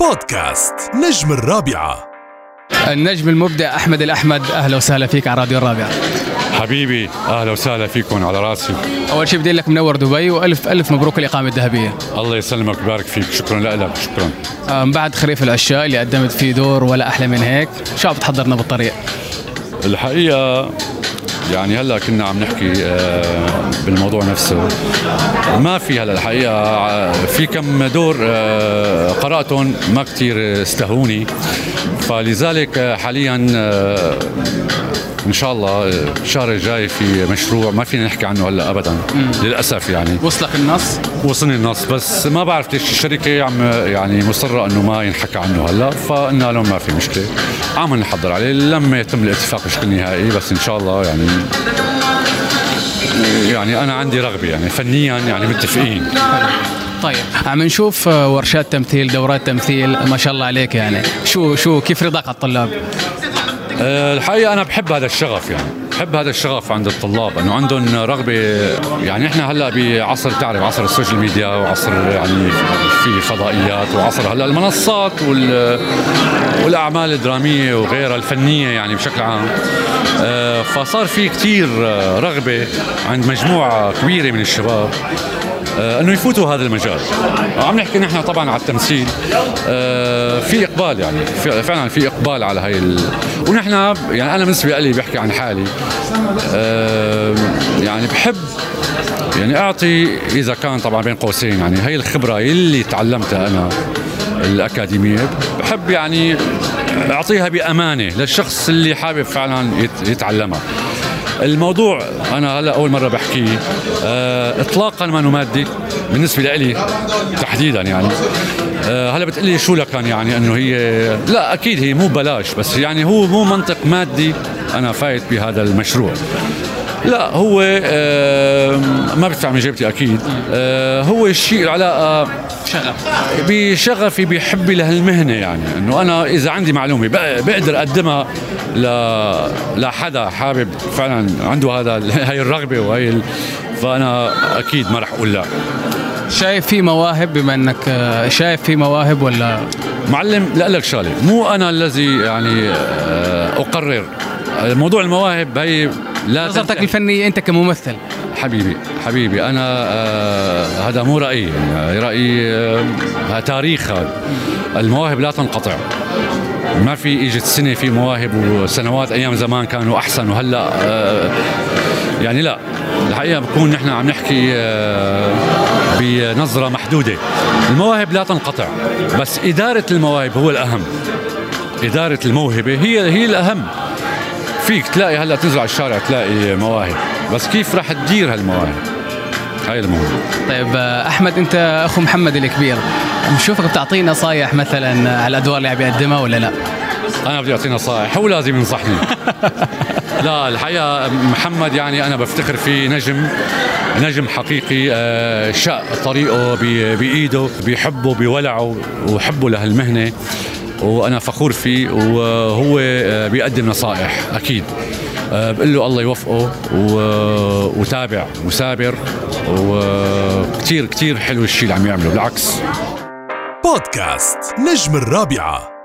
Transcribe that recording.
بودكاست نجم الرابعة. النجم المبدع أحمد الأحمد أهلا وسهلا فيك على راديو الرابعة. حبيبي أهلا وسهلا فيكم على راسي. أول شيء بدي لك منور دبي وألف ألف مبروك الإقامة الذهبية. الله يسلمك ويبارك فيك شكرا لك شكرا. آه، من بعد خريف العشاء اللي قدمت فيه دور ولا أحلى من هيك شو عم بتحضرنا بالطريق؟ الحقيقة يعني هلا كنا عم نحكي آه، بالموضوع نفسه. ما في هلا الحقيقة في كم دور آه، قرأتهم ما كثير استهوني. فلذلك آه، حاليا إن شاء الله الشهر الجاي في مشروع ما فينا نحكي عنه هلا ابدا للأسف يعني. وصلك النص؟ وصلني النص بس ما بعرف ليش الشركة عم يعني مصرة إنه ما ينحكى عنه هلا فقلنا لهم ما في مشكلة. عم نحضر عليه لما يتم الاتفاق بشكل نهائي بس إن شاء الله يعني يعني أنا عندي رغبة يعني فنيا يعني متفقين. طيب عم نشوف ورشات تمثيل دورات تمثيل ما شاء الله عليك يعني. شو شو كيف رضاك على الطلاب؟ الحقيقة أنا بحب هذا الشغف يعني. بحب هذا الشغف عند الطلاب إنه عندهم رغبة يعني إحنا هلأ بعصر تعرف عصر السوشيال ميديا وعصر يعني في فضائيات وعصر هلأ المنصات وال والأعمال الدرامية وغيرها الفنية يعني بشكل عام. أه، فصار في كثير رغبة عند مجموعة كبيرة من الشباب آه، إنه يفوتوا هذا المجال. عم نحكي نحن طبعا على التمثيل. آه، في إقبال يعني. فعلا في إقبال على هاي ال... ونحن يعني أنا بالنسبة لي بحكي عن حالي. آه، يعني بحب يعني أعطي إذا كان طبعا بين قوسين يعني. هي الخبرة اللي تعلمتها أنا الأكاديمية. بحب يعني أعطيها بأمانة للشخص اللي حابب فعلا يت- يتعلمها. الموضوع أنا هلا أول مرة بحكيه. آه اطلاقا ما مادي بالنسبة لي تحديدا يعني. آه هلا بتقلي شو لكان يعني إنه هي لا أكيد هي مو بلاش بس يعني هو مو منطق مادي أنا فايت بهذا المشروع. لا هو ما بدفع من جيبتي أكيد. آه هو الشيء العلاقة شغف. بشغفي بحبي لهالمهنة يعني. إنه أنا إذا عندي معلومة بق- بقدر أقدمها ل لحدا حابب فعلا عنده هذا هاي الرغبة وهي ال... فأنا أكيد ما رح أقول لا. شايف في مواهب بما إنك آه، شايف في مواهب ولا؟ معلم لا لك شغلة. مو أنا الذي يعني آه، أقرر. موضوع المواهب هي لا نظرتك. الفنية أنت كممثل. حبيبي حبيبي أنا آه هذا مو رأيي. يعني رأيي آه تاريخ. المواهب لا تنقطع. ما في إجت سنة في مواهب وسنوات. أيام زمان كانوا أحسن وهلأ آه يعني لا. الحقيقة بكون نحن عم نحكي آه بنظرة محدودة. المواهب لا تنقطع بس إدارة المواهب هو الأهم. إدارة الموهبة هي هي الأهم. فيك تلاقي هلا تنزل على الشارع تلاقي مواهب. بس كيف راح تدير هالمواهب؟ هاي المهم. طيب آه، أحمد أنت أخو محمد الكبير بنشوفك بتعطيه نصايح مثلا على الادوار اللي عم يقدمها ولا لا؟ أنا بدي أعطيه نصائح هو لازم ينصحني. لا الحقيقة محمد يعني أنا بفتخر فيه نجم نجم حقيقي آه، شق طريقه بإيده بيحبه بولعه وحبه لهالمهنة. وأنا فخور فيه وهو آه، بيقدم نصائح أكيد. آه، بقول له الله يوفقه وتابع وسابر وكتير كتير حلو الشيء اللي عم يعمله بالعكس. بودكاست نجم الرابعة.